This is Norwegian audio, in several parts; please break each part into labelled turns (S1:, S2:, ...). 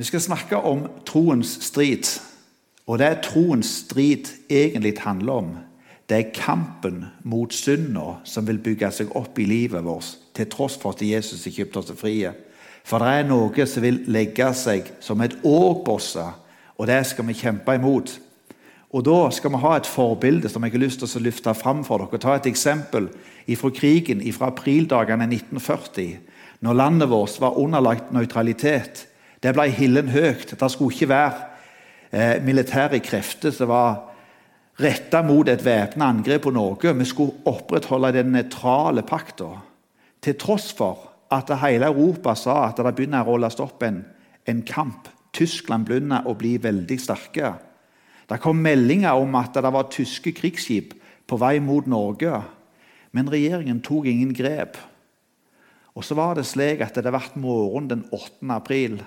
S1: Vi skal snakke om troens strid. Og det troens strid egentlig handler om, det er kampen mot synda som vil bygge seg opp i livet vårt, til tross for at Jesus har kjøpt oss frie. For det er noe som vil legge seg som et på og det skal vi kjempe imot. Og Da skal vi ha et forbilde som jeg har lyst til å løfte fram for dere. Ta et eksempel fra krigen fra aprildagene 1940, når landet vårt var underlagt nøytralitet. Det ble hillen høyt. Det skulle ikke være eh, militære krefter som var retta mot et væpna angrep på Norge. Vi skulle opprettholde den nøytrale pakta. Til tross for at hele Europa sa at det begynner å rolles opp en, en kamp. Tyskland begynner å bli veldig sterke. Det kom meldinger om at det var tyske krigsskip på vei mot Norge. Men regjeringen tok ingen grep. Og så var det slik at det ble morgen den 8. april.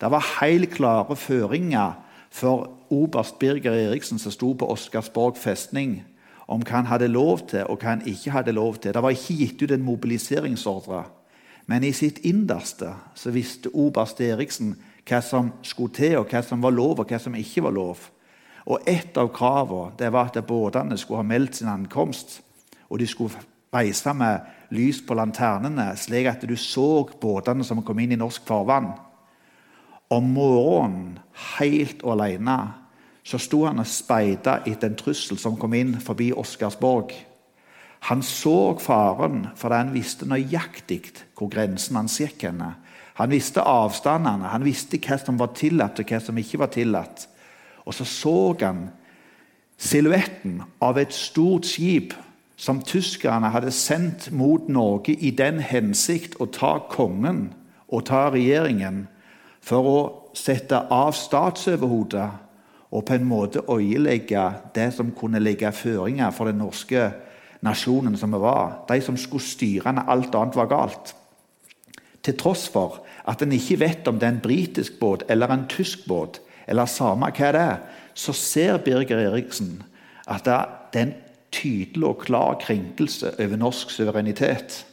S1: Det var helt klare føringer for oberst Birger Eriksen, som sto på Oscarsborg festning, om hva han hadde lov til og hva han ikke hadde lov til. Det var ikke gitt ut en mobiliseringsordre. Men i sitt innerste så visste oberst Eriksen hva som skulle til, og hva som var lov, og hva som ikke var lov. Og Et av kravene var at båtene skulle ha meldt sin ankomst. Og de skulle reise med lys på lanternene, slik at du så båtene som kom inn i norsk farvann. Om morgenen, helt alene, så sto han og speida etter en trussel som kom inn forbi Oscarsborg. Han så faren fordi han visste nøyaktig hvor grensen hans gikk. henne. Han visste avstandene, han visste hva som var tillatt og hva som ikke var tillatt. Og så så han silhuetten av et stort skip som tyskerne hadde sendt mot Norge i den hensikt å ta kongen og ta regjeringen for å sette av statsoverhodet og på en måte øyelegge det som kunne legge føringer for den norske nasjonen som vi var. De som skulle styre når alt annet var galt. Til tross for at en ikke vet om det er en britisk båt eller en tysk båt, eller samme hva det er, så ser Birger Eriksen at det er en tydelig og klar krenkelse over norsk suverenitet.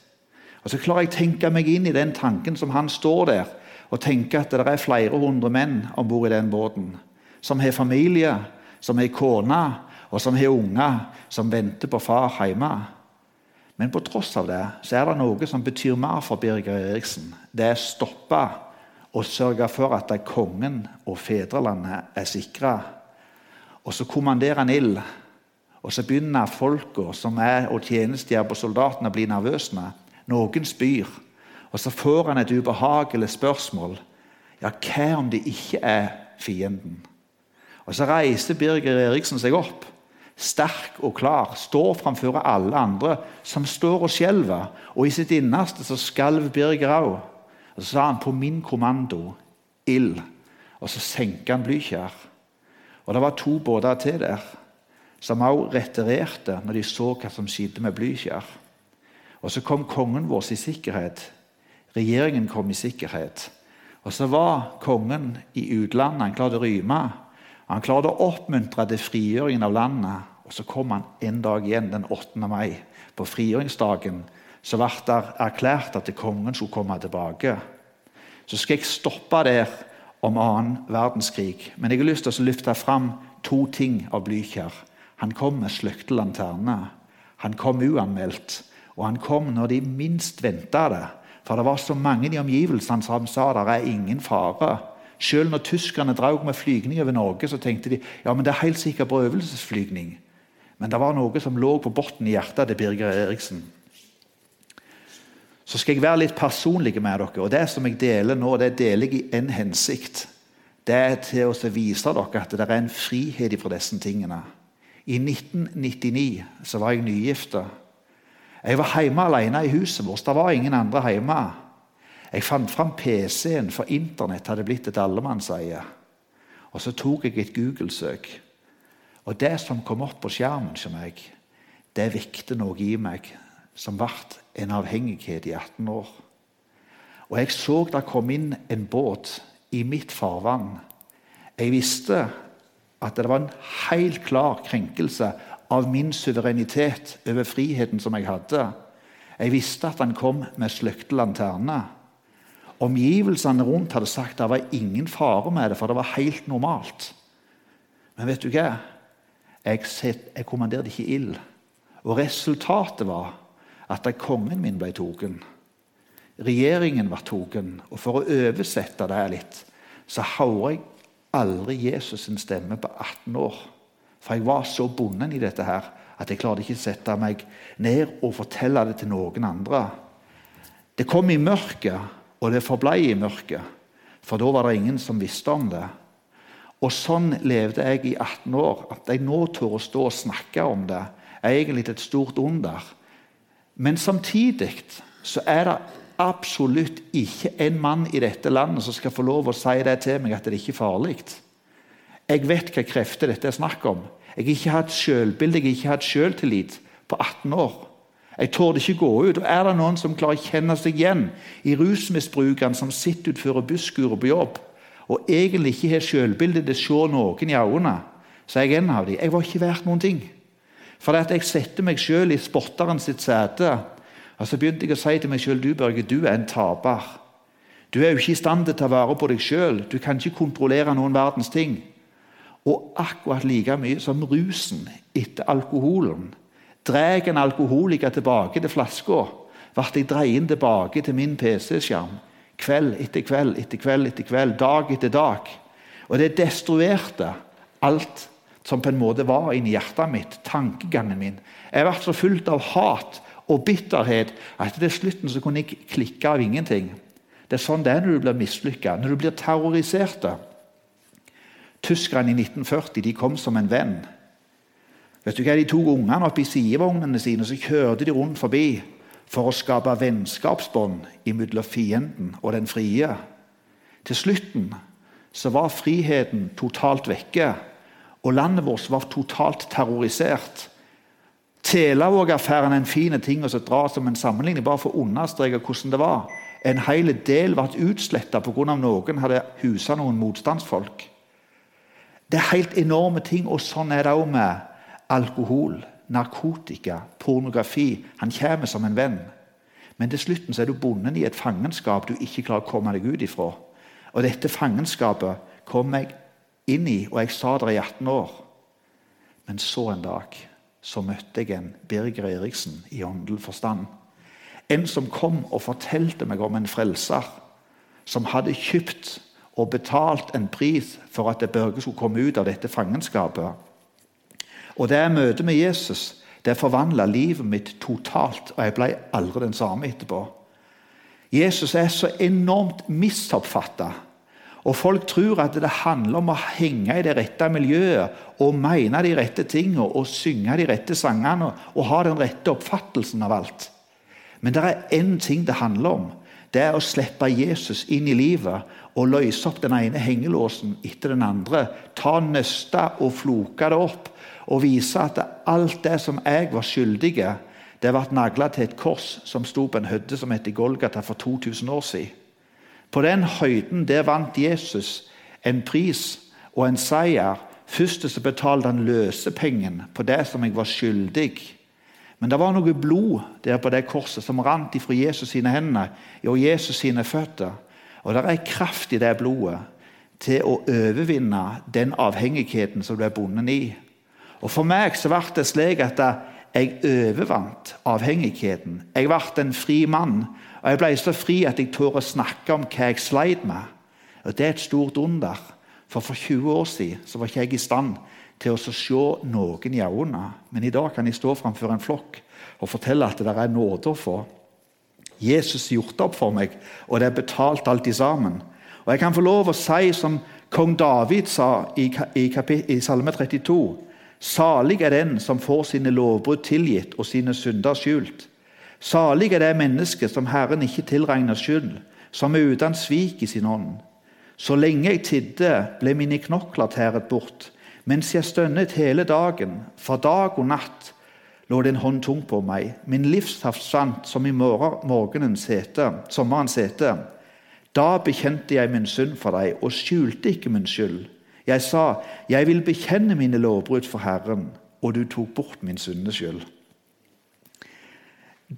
S1: Og Så klarer jeg å tenke meg inn i den tanken som han står der og tenke at det er flere hundre menn om bord i den båten. Som har familie, som har kone, og som har unger som venter på far hjemme. Men på tross av det så er det noe som betyr mer for Birger Eriksen. Det er stoppe og sørge for at kongen og fedrelandet er sikra. Og så kommanderer han ild. Og så begynner folka som er og tjenestegjør på soldatene, å bli nervøse. Noen spyr. Og så får han et ubehagelig spørsmål. Ja, hva om det ikke er fienden? Og Så reiser Birger Eriksen seg opp, sterk og klar, står framfor alle andre som står og skjelver. Og i sitt innerste så skalv Birger òg. Og så sa han på min kommando ild. Og så senka han Blykjær. Og det var to båter til der som òg retirerte når de så hva som skjedde med Blykjær. Og så kom kongen vår i sikkerhet Regjeringen kom i sikkerhet. Og så var kongen i utlandet. Han klarte å rømme. Han klarte å oppmuntre til frigjøringen av landet. Og så kom han en dag igjen, den 8. mai. På frigjøringsdagen så ble det erklært at kongen skulle komme tilbake. Så skal jeg stoppe der om annen verdenskrig. Men jeg har lyst til å løfte fram to ting av Blykjer. Han kom med sløkte lanterner. Han kom uanmeldt. Og han kom når de minst venta det. For det var så mange i omgivelsene som sa det er ingen fare. Selv når tyskerne drog med flygning over Norge, så tenkte de ja, men det er helt sikkert på øvelsesflygning. Men det var noe som lå på bunnen i hjertet til Birger Eriksen. Så skal jeg være litt personlig med dere. og Det som jeg deler nå, det deler jeg i en hensikt. Det er til å vise dere at det er en frihet fra disse tingene. I 1999 så var jeg nygifta. Jeg var hjemme alene i huset vårt. Det var ingen andre hjemme. Jeg fant fram PC-en, for Internett hadde blitt et allemannseie. Og så tok jeg et Google-søk. Og det som kom opp på skjermen hos meg, det vekte noe i meg som ble en avhengighet i 18 år. Og jeg så det kom inn en båt i mitt farvann. Jeg visste at det var en helt klar krenkelse av min suverenitet over friheten som jeg hadde. Jeg visste at han kom med sløkte lanterner. Omgivelsene rundt hadde sagt at det var ingen fare med det, for det var helt normalt. Men vet du hva? Jeg, set, jeg kommanderte ikke ild. Og resultatet var at kongen min ble tatt. Regjeringen var tatt. Og for å oversette det litt, så hører jeg aldri Jesus' sin stemme på 18 år. For jeg var så bonden i dette her at jeg klarte ikke å sette meg ned og fortelle det til noen andre. Det kom i mørket, og det forblei i mørket. For da var det ingen som visste om det. Og sånn levde jeg i 18 år. At jeg nå tør å stå og snakke om det, er egentlig et stort under. Men samtidig så er det absolutt ikke en mann i dette landet som skal få lov å si det til meg at det ikke er farlig. Jeg vet hva krefter dette er snakk om. Jeg har ikke hatt selvbilde, jeg har ikke hatt selvtillit på 18 år. Jeg torde ikke gå ut. og Er det noen som klarer å kjenne seg igjen i rusmisbrukeren som sitter utenfor busskuret på jobb, og egentlig ikke har selvbilde til å se noen i øynene, så er jeg en av dem. Jeg var ikke verdt noen ting. For at jeg setter meg sjøl i sporteren sitt sete. Og så begynte jeg å si til meg sjøl du Børge, du er en taper. Du er jo ikke i stand til å ta vare på deg sjøl. Du kan ikke kontrollere noen verdens ting. Og akkurat like mye som rusen etter alkoholen drar en alkoholiker tilbake til flaska, ble jeg dreid tilbake til min PC-skjerm kveld etter kveld etter kveld etter kveld, dag etter dag. Og det destruerte alt som på en måte var inni hjertet mitt, tankegangen min. Jeg ble så fullt av hat og bitterhet at til slutten så kunne jeg klikke av ingenting. Det er sånn det er når du blir mislykka, når du blir terrorisert. Tyskerne i 1940 de kom som en venn. Vet du hva, De tok ungene opp i sidevognene sine så kjørte de rundt forbi for å skape vennskapsbånd mellom fienden og den frie. Til slutten så var friheten totalt vekke, og landet vårt var totalt terrorisert. Telavåg-affæren er en fin ting å dra som en sammenligning, bare for å understreke hvordan det var. En hel del ble utsletta pga. noen hadde husa noen motstandsfolk. Det er helt enorme ting, og sånn er det òg med alkohol narkotika, pornografi. Han kommer som en venn. Men til slutten er du bonden i et fangenskap du ikke klarer å komme deg ut ifra. Og dette fangenskapet kom jeg inn i, og jeg sa det i 18 år. Men så en dag så møtte jeg en Birger Eriksen i åndelig forstand. En som kom og fortalte meg om en frelser som hadde kjøpt og betalt en pris for at Børge skulle komme ut av dette fangenskapet. Og det møtet med Jesus det forvandla livet mitt totalt, og jeg ble aldri den samme etterpå. Jesus er så enormt misoppfatta. Og folk tror at det handler om å henge i det rette miljøet og mene de rette tingene og synge de rette sangene og ha den rette oppfattelsen av alt. Men det er én ting det handler om. Det er å slippe Jesus inn i livet og løse opp den ene hengelåsen etter den andre. Ta nøsta og floke det opp og vise at alt det som jeg var skyldig i, det ble nagla til et kors som sto på en høyde som heter Golgata for 2000 år siden. På den høyden der vant Jesus en pris og en seier. Først så betalte han løsepengen på det som jeg var skyldig. Men det var noe blod der på det korset som rant ifra Jesus sine hender og Jesus sine føtter. Og det er kraft i det blodet til å overvinne den avhengigheten som du er bundet i. Og For meg så ble det slik at jeg overvant avhengigheten. Jeg ble en fri mann, og jeg ble så fri at jeg tør å snakke om hva jeg sleit med. Og Det er et stort under. For for 20 år siden så var ikke jeg i stand til å se noen i øynene. Men i dag kan jeg stå framfor en flokk og fortelle at det er nåde å få. Jesus gjort opp for meg, og det er betalt alt sammen. Og Jeg kan få lov å si som kong David sa i, i, i Salme 32 Salig er den som får sine lovbrudd tilgitt og sine synder skjult. Salig er det mennesket som Herren ikke tilregner skyld, som er uten svik i sin ånd. Så lenge jeg tidde, ble mine knokler tæret bort, mens jeg stønnet hele dagen, for dag og natt lå det en hånd tung på meg. Min livssaft svant som i morgenens hete, sommerens hete. Da bekjente jeg min synd for deg og skjulte ikke min skyld. Jeg sa, 'Jeg vil bekjenne mine lovbrudd for Herren', og du tok bort min syndeskyld.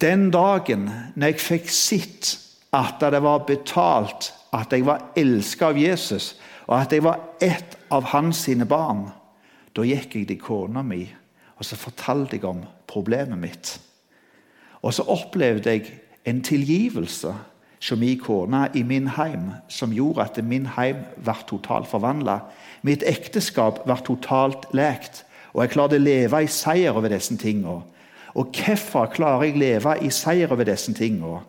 S1: Den dagen når jeg fikk sett at det var betalt, at jeg var elska av Jesus, og at jeg var ett av hans sine barn, da gikk jeg til kona mi og så fortalte jeg om problemet mitt. Og så opplevde jeg en tilgivelse som min kone i min heim, som gjorde at min heim ble totalt forvandla. Mitt ekteskap ble totalt lekt, og jeg klarte å leve i seier over disse tingene. Og hvorfor klarer jeg å leve i seier over disse tingene?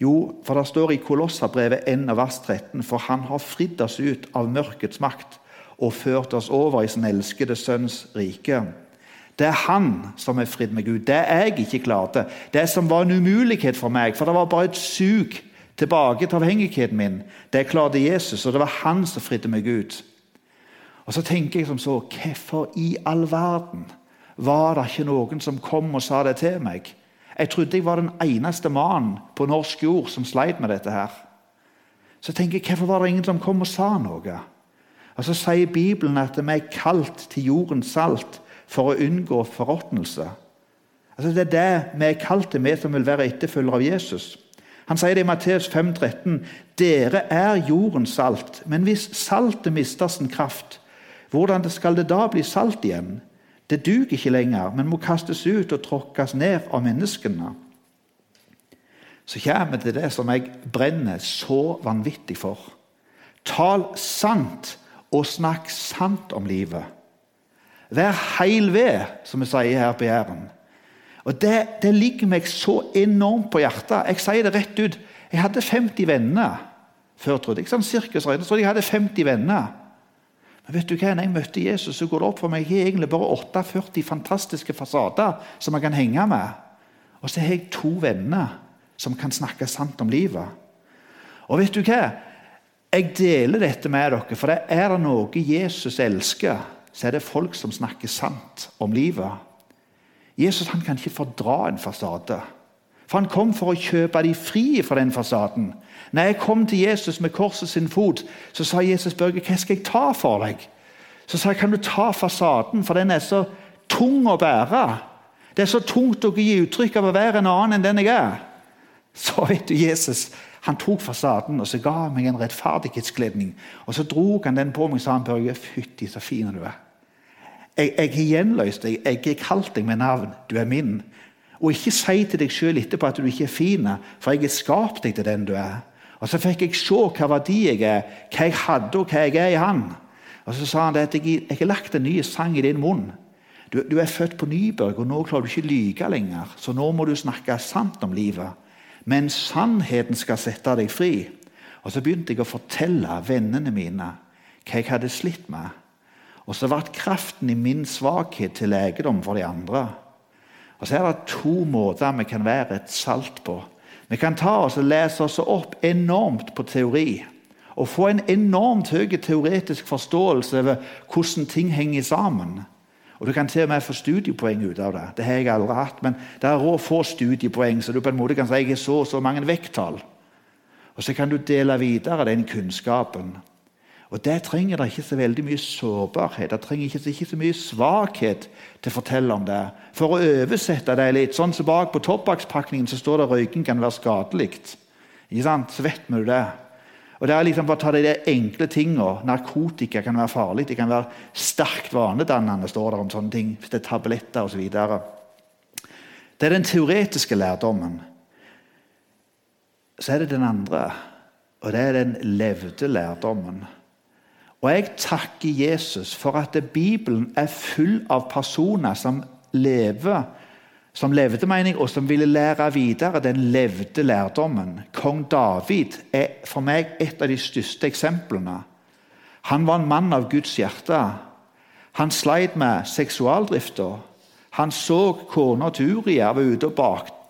S1: Jo, for det står i Kolossabrevet 1 vers 13.: For Han har fridd oss ut av mørkets makt og ført oss over i sin elskede Sønns rike. Det er han som er fridd med Gud. Det jeg ikke klarte. Det som var en umulighet for meg, for det var bare et sug tilbake til avhengigheten min. Det klarte Jesus, og det var han som fridde meg ut. Og så tenker jeg som så Hvorfor i all verden var det ikke noen som kom og sa det til meg? Jeg trodde jeg var den eneste mannen på norsk jord som sleit med dette. her. Så jeg tenker jeg, Hvorfor var det ingen som kom og sa noe? Og Så sier Bibelen at vi er kalt til jordens salt for å unngå forråtnelse. Altså det er det vi er kalt til, vi som vil være etterfølgere av Jesus. Han sier det i Matteus 5,13.: Dere er jordens salt, men hvis saltet mister sin kraft, hvordan skal det da bli salt igjen? Det duger ikke lenger, men må kastes ut og tråkkes ned av menneskene. Så kommer vi til det som jeg brenner så vanvittig for. Tal sant og snakk sant om livet. Vær heil ved, som vi sier her på Jæren. Og det, det, ligger meg så enormt på hjertet. Jeg sier det rett ut. Jeg hadde 50 venner før, trodde jeg. Sånn. Jeg trodde jeg hadde 50 venner. Men vet du hva? når jeg møtte Jesus, så går det opp for meg jeg har egentlig bare 48 fantastiske fasader som jeg kan henge med. Og så har jeg to venner som kan snakke sant om livet. Og vet du hva? Jeg deler dette med dere, for det er det noe Jesus elsker, så er det folk som snakker sant om livet. Jesus kan ikke fordra en fasade. For Han kom for å kjøpe de fri fra den fasaden. Når jeg kom til Jesus med korset sin fot, så sa Jesus Børge, hva skal jeg ta for deg? Så sa jeg, kan du ta fasaden, for den er så tung å bære. Det er så tungt å gi uttrykk av å være en annen enn den jeg er. Så vet du, Jesus han tok fasaden og så ga meg en rettferdighetskledning. Og Så dro han den på meg og sa han, Børge, fytti så fin du er. Jeg, jeg har gjenløst deg, jeg har kalt deg med navn. Du er min. Og ikke si til deg sjøl etterpå at du ikke er fin, for jeg har skapt deg til den du er. Og Så fikk jeg se hva verdi jeg er, hva jeg hadde og hva jeg er i Han. Og Så sa han at jeg, jeg har lagt en ny sang i din munn. Du, du er født på Nyberg, og nå klarer du ikke lyge lenger. Så nå må du snakke sant om livet. Men sannheten skal sette deg fri. Og Så begynte jeg å fortelle vennene mine hva jeg hadde slitt med. Og så ble kraften i min svakhet til legedom for de andre. Og Så er det to måter vi kan være et salt på. Vi kan ta oss og lese oss opp enormt på teori og få en enormt høy teoretisk forståelse over hvordan ting henger sammen. Og Du kan til og med få studiepoeng ut av det. Det har jeg aldri hatt, men det er råd få studiepoeng, så du på en måte kan si jeg har så og så mange vekttall. Og Så kan du dele videre den kunnskapen. Og Det trenger det ikke så veldig mye sårbarhet, det trenger ikke, ikke så mye svakhet til å fortelle om det. For å oversette det litt, sånn som bak på tobakkspakningen står det at røyking kan være skadelig. Så vet vi det. Og det er liksom bare å ta de enkle tingene. Narkotika kan være farlig. Det kan være sterkt vanedannende, står det om sånne ting. Hvis det er tabletter osv. Det er den teoretiske lærdommen. Så er det den andre, og det er den levde lærdommen. Og jeg takker Jesus for at Bibelen er full av personer som lever som levde, mener jeg, og som ville lære videre den levde lærdommen. Kong David er for meg et av de største eksemplene. Han var en mann av Guds hjerte. Han sleit med seksualdrifta. Han så kona til Uria var ute og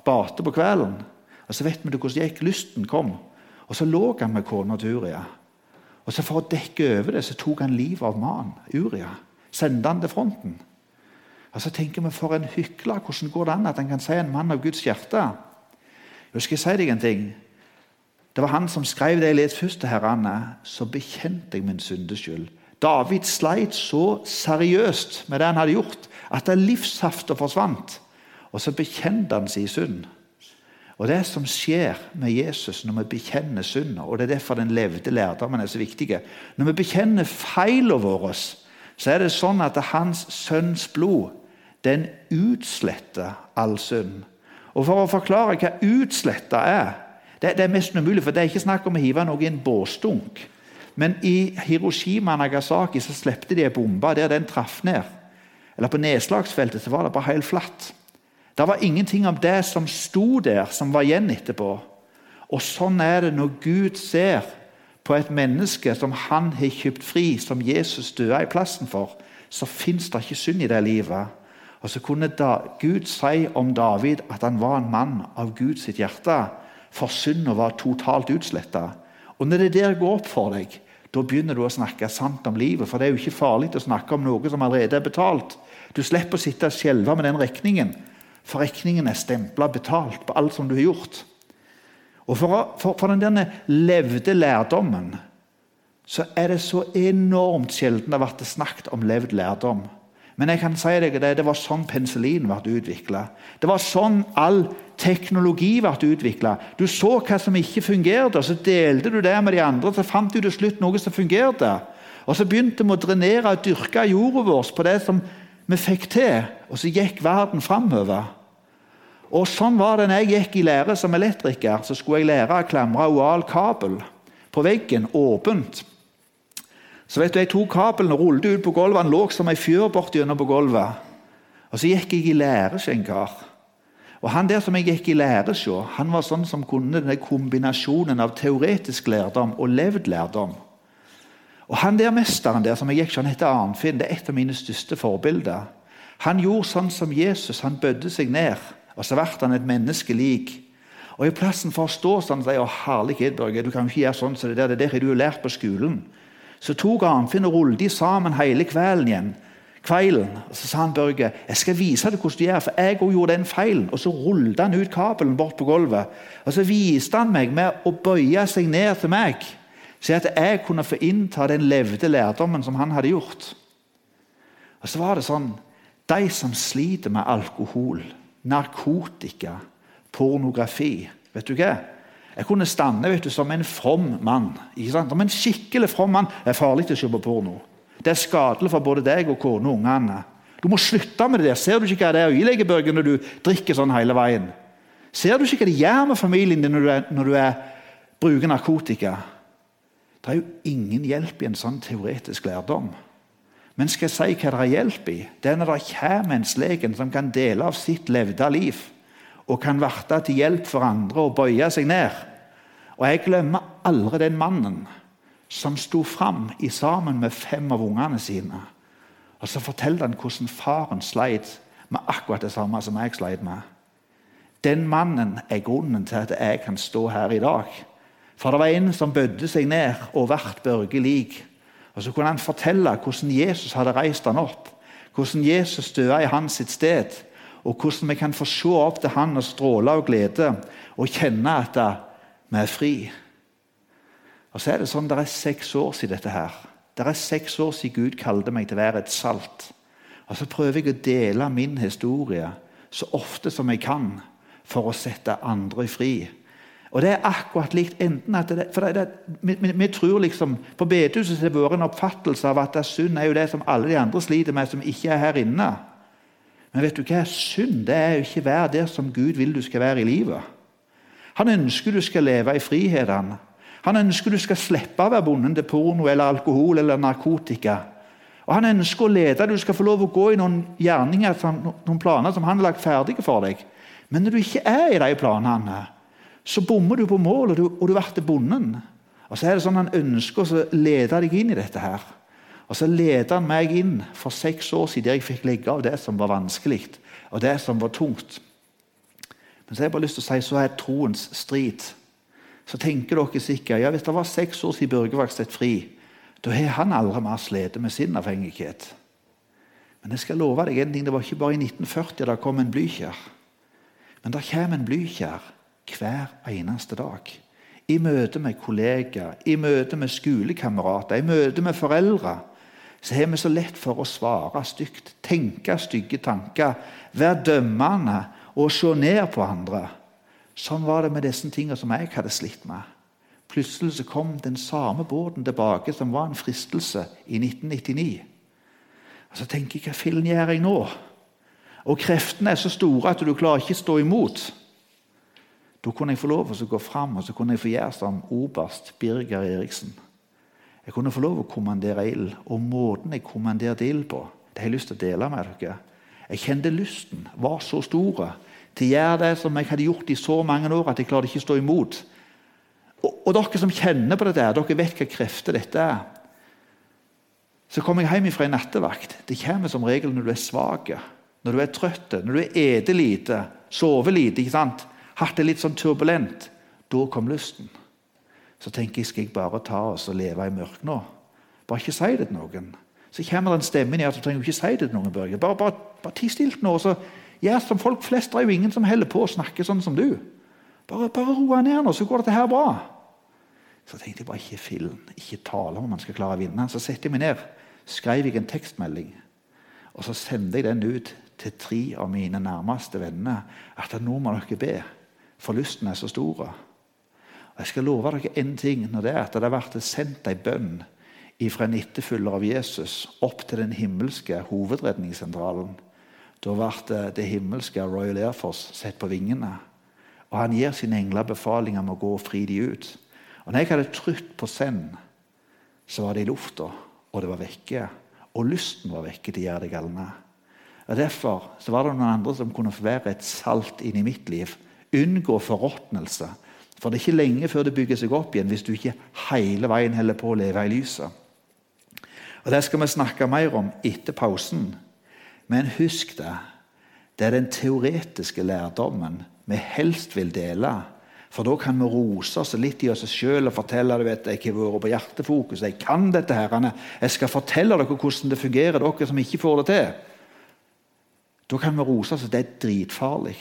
S1: bate på kvelden. Og Så vet vi hvordan det gikk. Lysten kom. Og så lå han med kona til Uria. Og så For å dekke over det så tok han livet av mannen, Uria. Sendte han til fronten. Og Så tenker vi for en hykler. Hvordan går det an at han kan si en mann av Guds hjerte? Jeg skal si deg en ting. Det var han som skrev det jeg leste først til herrene. Så bekjente jeg min syndeskyld. David sleit så seriøst med det han hadde gjort, at det livskrafta forsvant. Og så bekjente han sin synd. Og Det som skjer med Jesus når vi bekjenner synd, og det er derfor den levde lærdommen er så viktig Når vi bekjenner feilene våre, så er det sånn at hans sønns blod den utsletter all synd. Og For å forklare hva utsletta er det, det, er nesten umulig, for det er ikke snakk om å hive noe i en båsdunk. Men i Hiroshima og Nagasaki så slepte de en bombe der den traff ned. Eller På nedslagsfeltet så var det bare helt flatt. Det var ingenting om det som sto der, som var igjen etterpå. Og sånn er det når Gud ser på et menneske som han har kjøpt fri, som Jesus døde i plassen for, så fins det ikke synd i det livet. Og så kunne da Gud si om David at han var en mann av Guds hjerte, for synda var totalt utsletta. Og når det der går opp for deg, da begynner du å snakke sant om livet. For det er jo ikke farlig å snakke om noe som allerede er betalt. Du slipper å sitte og skjelve med den regningen. For regningen er stempla betalt på alt som du har gjort. Og For, for, for den denne levde lærdommen så er det så enormt sjelden det har vært snakket om levd lærdom. Men jeg kan si deg det, det var sånn penicillin ble utvikla. Det var sånn all teknologi ble utvikla. Du så hva som ikke fungerte, og så delte du det med de andre. Så fant du til slutt noe som fungerte. Og så begynte vi å drenere og dyrke jorda vår på det som vi fikk til, og så gikk verden framover. Og Sånn var det når jeg gikk i lære som elektriker. Så skulle jeg lære å klamre oal kabel på veggen, åpent. Så vet du, Jeg tok kabelen og rullet ut på gulvet. Han lå som ei fjør bortigjennom på gulvet. Og Så gikk jeg i lære hos en kar. Og Han der som jeg gikk i lære hos, han var sånn som kunne denne kombinasjonen av teoretisk lærdom og levd lærdom. Og Han der mesteren der som jeg gikk, han heter Arnfinn. Det er et av mine største forbilder. Han gjorde sånn som Jesus. Han bødde seg ned, og så ble han et menneskelik. Og I plassen for å stå sånn og si å herlighet, Børge, du kan jo ikke gjøre sånn som så det der, det der har du jo lært på skolen. Så tok Arnfinn og rullet de sammen hele kvelden igjen. Kvelden, og Så sa han Børge jeg skal vise deg hvordan du gjør, for jeg òg gjorde den feilen. Og Så rullet han ut kabelen bort på gulvet. Og Så viste han meg med å bøye seg ned til meg så at jeg kunne få innta den levde lærdommen som han hadde gjort. Og så var det sånn De som sliter med alkohol, narkotika, pornografi Vet du hva? Jeg kunne stande du, som en from mann. Som en skikkelig from mann. Det er farlig å se på porno. Det er skadelig for både deg og kona og ungene. Du må slutte med det der. Ser du ikke hva det er øyeleggebølger når du drikker sånn hele veien? Ser du ikke hva det gjør med familien din når du, er, når du er, bruker narkotika? Det er jo ingen hjelp i en sånn teoretisk lærdom. Men skal jeg si hva det er hjelp i? Det er når det kommer en legen som kan dele av sitt levde liv, og kan verte til hjelp for andre og bøye seg ned. Og Jeg glemmer aldri den mannen som sto fram sammen med fem av ungene sine. Og Så forteller han hvordan faren sleit med akkurat det samme som jeg sleit med. Den mannen er grunnen til at jeg kan stå her i dag. For det var en som bødde seg ned og vart Børge lik. Og Så kunne han fortelle hvordan Jesus hadde reist han opp, hvordan Jesus døde i hans sitt sted, og hvordan vi kan få se opp til han og stråle av glede og kjenne at vi er fri. Og så er Det sånn, det er seks år siden dette her. Det er seks år siden Gud kalte meg til å være et salt. Og Så prøver jeg å dele min historie så ofte som jeg kan for å sette andre fri. Og det er akkurat likt enten at det, for det, det, vi, vi, vi, tror liksom, På bedehuset har det vært en oppfattelse av at synd er jo det som alle de andre sliter med, som ikke er her inne. Men vet du hva? synd det er jo ikke være der som Gud vil du skal være i livet. Han ønsker du skal leve i friheten. Han ønsker du skal slippe å være bonden til porno eller alkohol eller narkotika. Og Han ønsker å lede du skal få lov å gå i noen gjerninger, noen planer som han har lagt ferdige for deg. Men når du ikke er i de planene, så bommer du på målet, og du, blir bonden. Og så er det sånn Han ønsker å lede deg inn i dette. her. Og Så leder han meg inn for seks år siden der jeg fikk legge av det som var vanskelig, og det som var tungt. Men så har jeg bare lyst til å si så er troens strid. Så tenker dere sikkert ja, hvis det var seks år siden Børge var sett fri, da har han aldri mer slitt med sin avhengighet. Men jeg skal love deg en ting, det var ikke bare i 1940 det kom en blykjær. Men det kommer en blykjær hver eneste dag. I møte med kollegaer, i møte med skolekamerater, i møte med foreldre. Så har vi så lett for å svare stygt, tenke stygge tanker, være dømmende og se ned på andre. Sånn var det med disse tingene som jeg hadde slitt med. Plutselig så kom den samme båten tilbake, som var en fristelse, i 1999. Og Så tenker jeg hva fillen gjør jeg nå? Og kreftene er så store at du klarer ikke å stå imot. Da kunne jeg få lov til å gå fram og så kunne jeg få gjøre som oberst Birger Eriksen. Jeg kunne få lov til å kommandere ild, og måten jeg kommanderte ild på, det har jeg lyst til å dele med dere. Jeg kjente lysten var så stor til å gjøre det som jeg hadde gjort i så mange år at jeg klarte ikke å stå imot. Og, og dere som kjenner på det der, dere vet hva krefter dette er. Så kommer jeg hjem fra en nattevakt. Det kommer som regel når du er svak, når du er trøtt, når du er ete lite, sover lite. ikke sant? Hatt det litt sånn turbulent. Da kom lysten. Så tenker jeg skal jeg bare ta oss og leve i mørket nå. Bare ikke si det til noen. Så kommer den stemmen i at du trenger ikke si det til noen. Børge. Bare, bare, bare ti stilt nå. så Gjør som folk flest. Det er jo ingen som holder på å snakke sånn som du. Bare, bare roe ned nå, så går dette her bra. Så tenkte jeg bare ikke film, ikke tale om man skal klare å vinne. Så setter jeg meg ned, skrev jeg en tekstmelding. Og så sendte jeg den ut til tre av mine nærmeste venner. At nå må dere be, for lysten er så stor. Jeg skal love dere én ting. når det er at det har vært sendt ei bønn fra en etterfølger av Jesus opp til den himmelske hovedredningssentralen. Da ble det himmelske Royal Air Force sett på vingene. Og Han gir sine engler befaling om å gå og fri de ut. Og når jeg hadde trykt på send, så var det i lufta, og det var vekke. Og lysten var vekke til å gjøre det galne. Og Derfor var det noen andre som kunne få være et salt inn i mitt liv. Unngå forråtnelse. For det er ikke lenge før det bygger seg opp igjen hvis du ikke hele veien holder på å leve i lyset. Og Det skal vi snakke mer om etter pausen. Men husk det. Det er den teoretiske lærdommen vi helst vil dele for da kan vi rose oss litt i oss sjøl og fortelle du vet, jeg har vært på hjertefokus. Jeg kan dette. her. Jeg skal fortelle dere hvordan det fungerer, dere som ikke får det til. Da kan vi rose oss. Det er dritfarlig.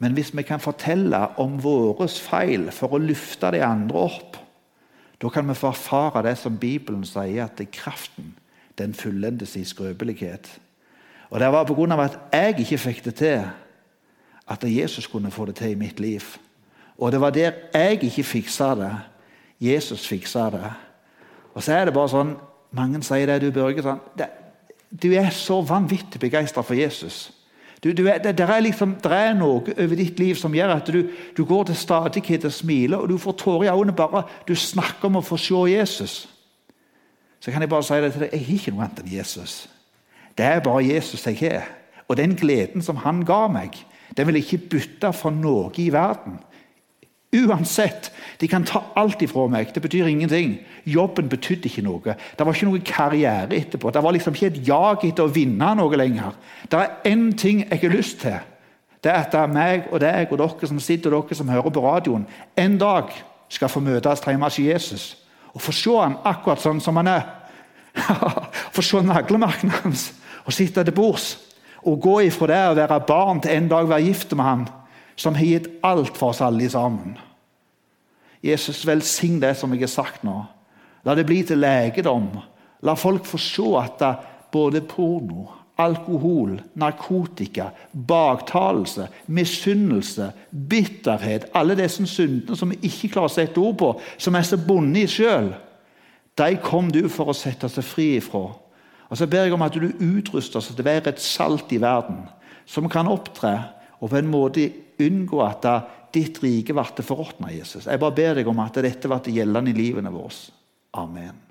S1: Men hvis vi kan fortelle om våre feil for å løfte de andre opp, da kan vi få erfare det som Bibelen sier, at det er kraften den fullendes i skrøpelighet. Og Det var pga. at jeg ikke fikk det til, at Jesus kunne få det til i mitt liv. Og det var der jeg ikke fiksa det. Jesus fiksa det. Og så er det bare sånn Mange sier det, du Børge. Sånn, det, du er så vanvittig begeistra for Jesus. Du, du det, det, er liksom, det, er noe over ditt liv som gjør at du, du går til stadighet og smiler, og du får tårer i øynene bare du snakker om å få se Jesus. Så kan jeg bare si det til deg, jeg har ikke noe annet enn Jesus. Det er bare Jesus jeg har. Og den gleden som han ga meg, den vil jeg ikke bytte for noe i verden. Uansett. De kan ta alt ifra meg. Det betyr ingenting. Jobben betydde ikke noe. Det var ikke noe karriere etterpå. Det var liksom ikke et jag etter å vinne noe lenger. Det er én ting jeg har lyst til. Det er at det er meg og deg og dere som sitter og dere som hører på radioen, en dag skal få møtes hjemme hos Jesus og få se ham akkurat sånn som han er. få se naglemarkene hans og sitte til bords. Og gå ifra det å være barn til en dag være gift med han som har gitt alt for oss alle sammen. Jesus, velsign det som jeg har sagt nå. La det bli til legedom. La folk få se at både porno, alkohol, narkotika, baktalelse, misunnelse, bitterhet Alle disse syndene som vi ikke klarer å sette ord på, som er så bundet i sjøl, de kom du for å sette seg fri ifra. Og Så ber jeg om at du utruster oss til å være et salt i verden, som kan opptre og på en måte unngå at ditt rike ble forråtna, Jesus. Jeg bare ber deg om at dette ble gjeldende i livene våre. Amen.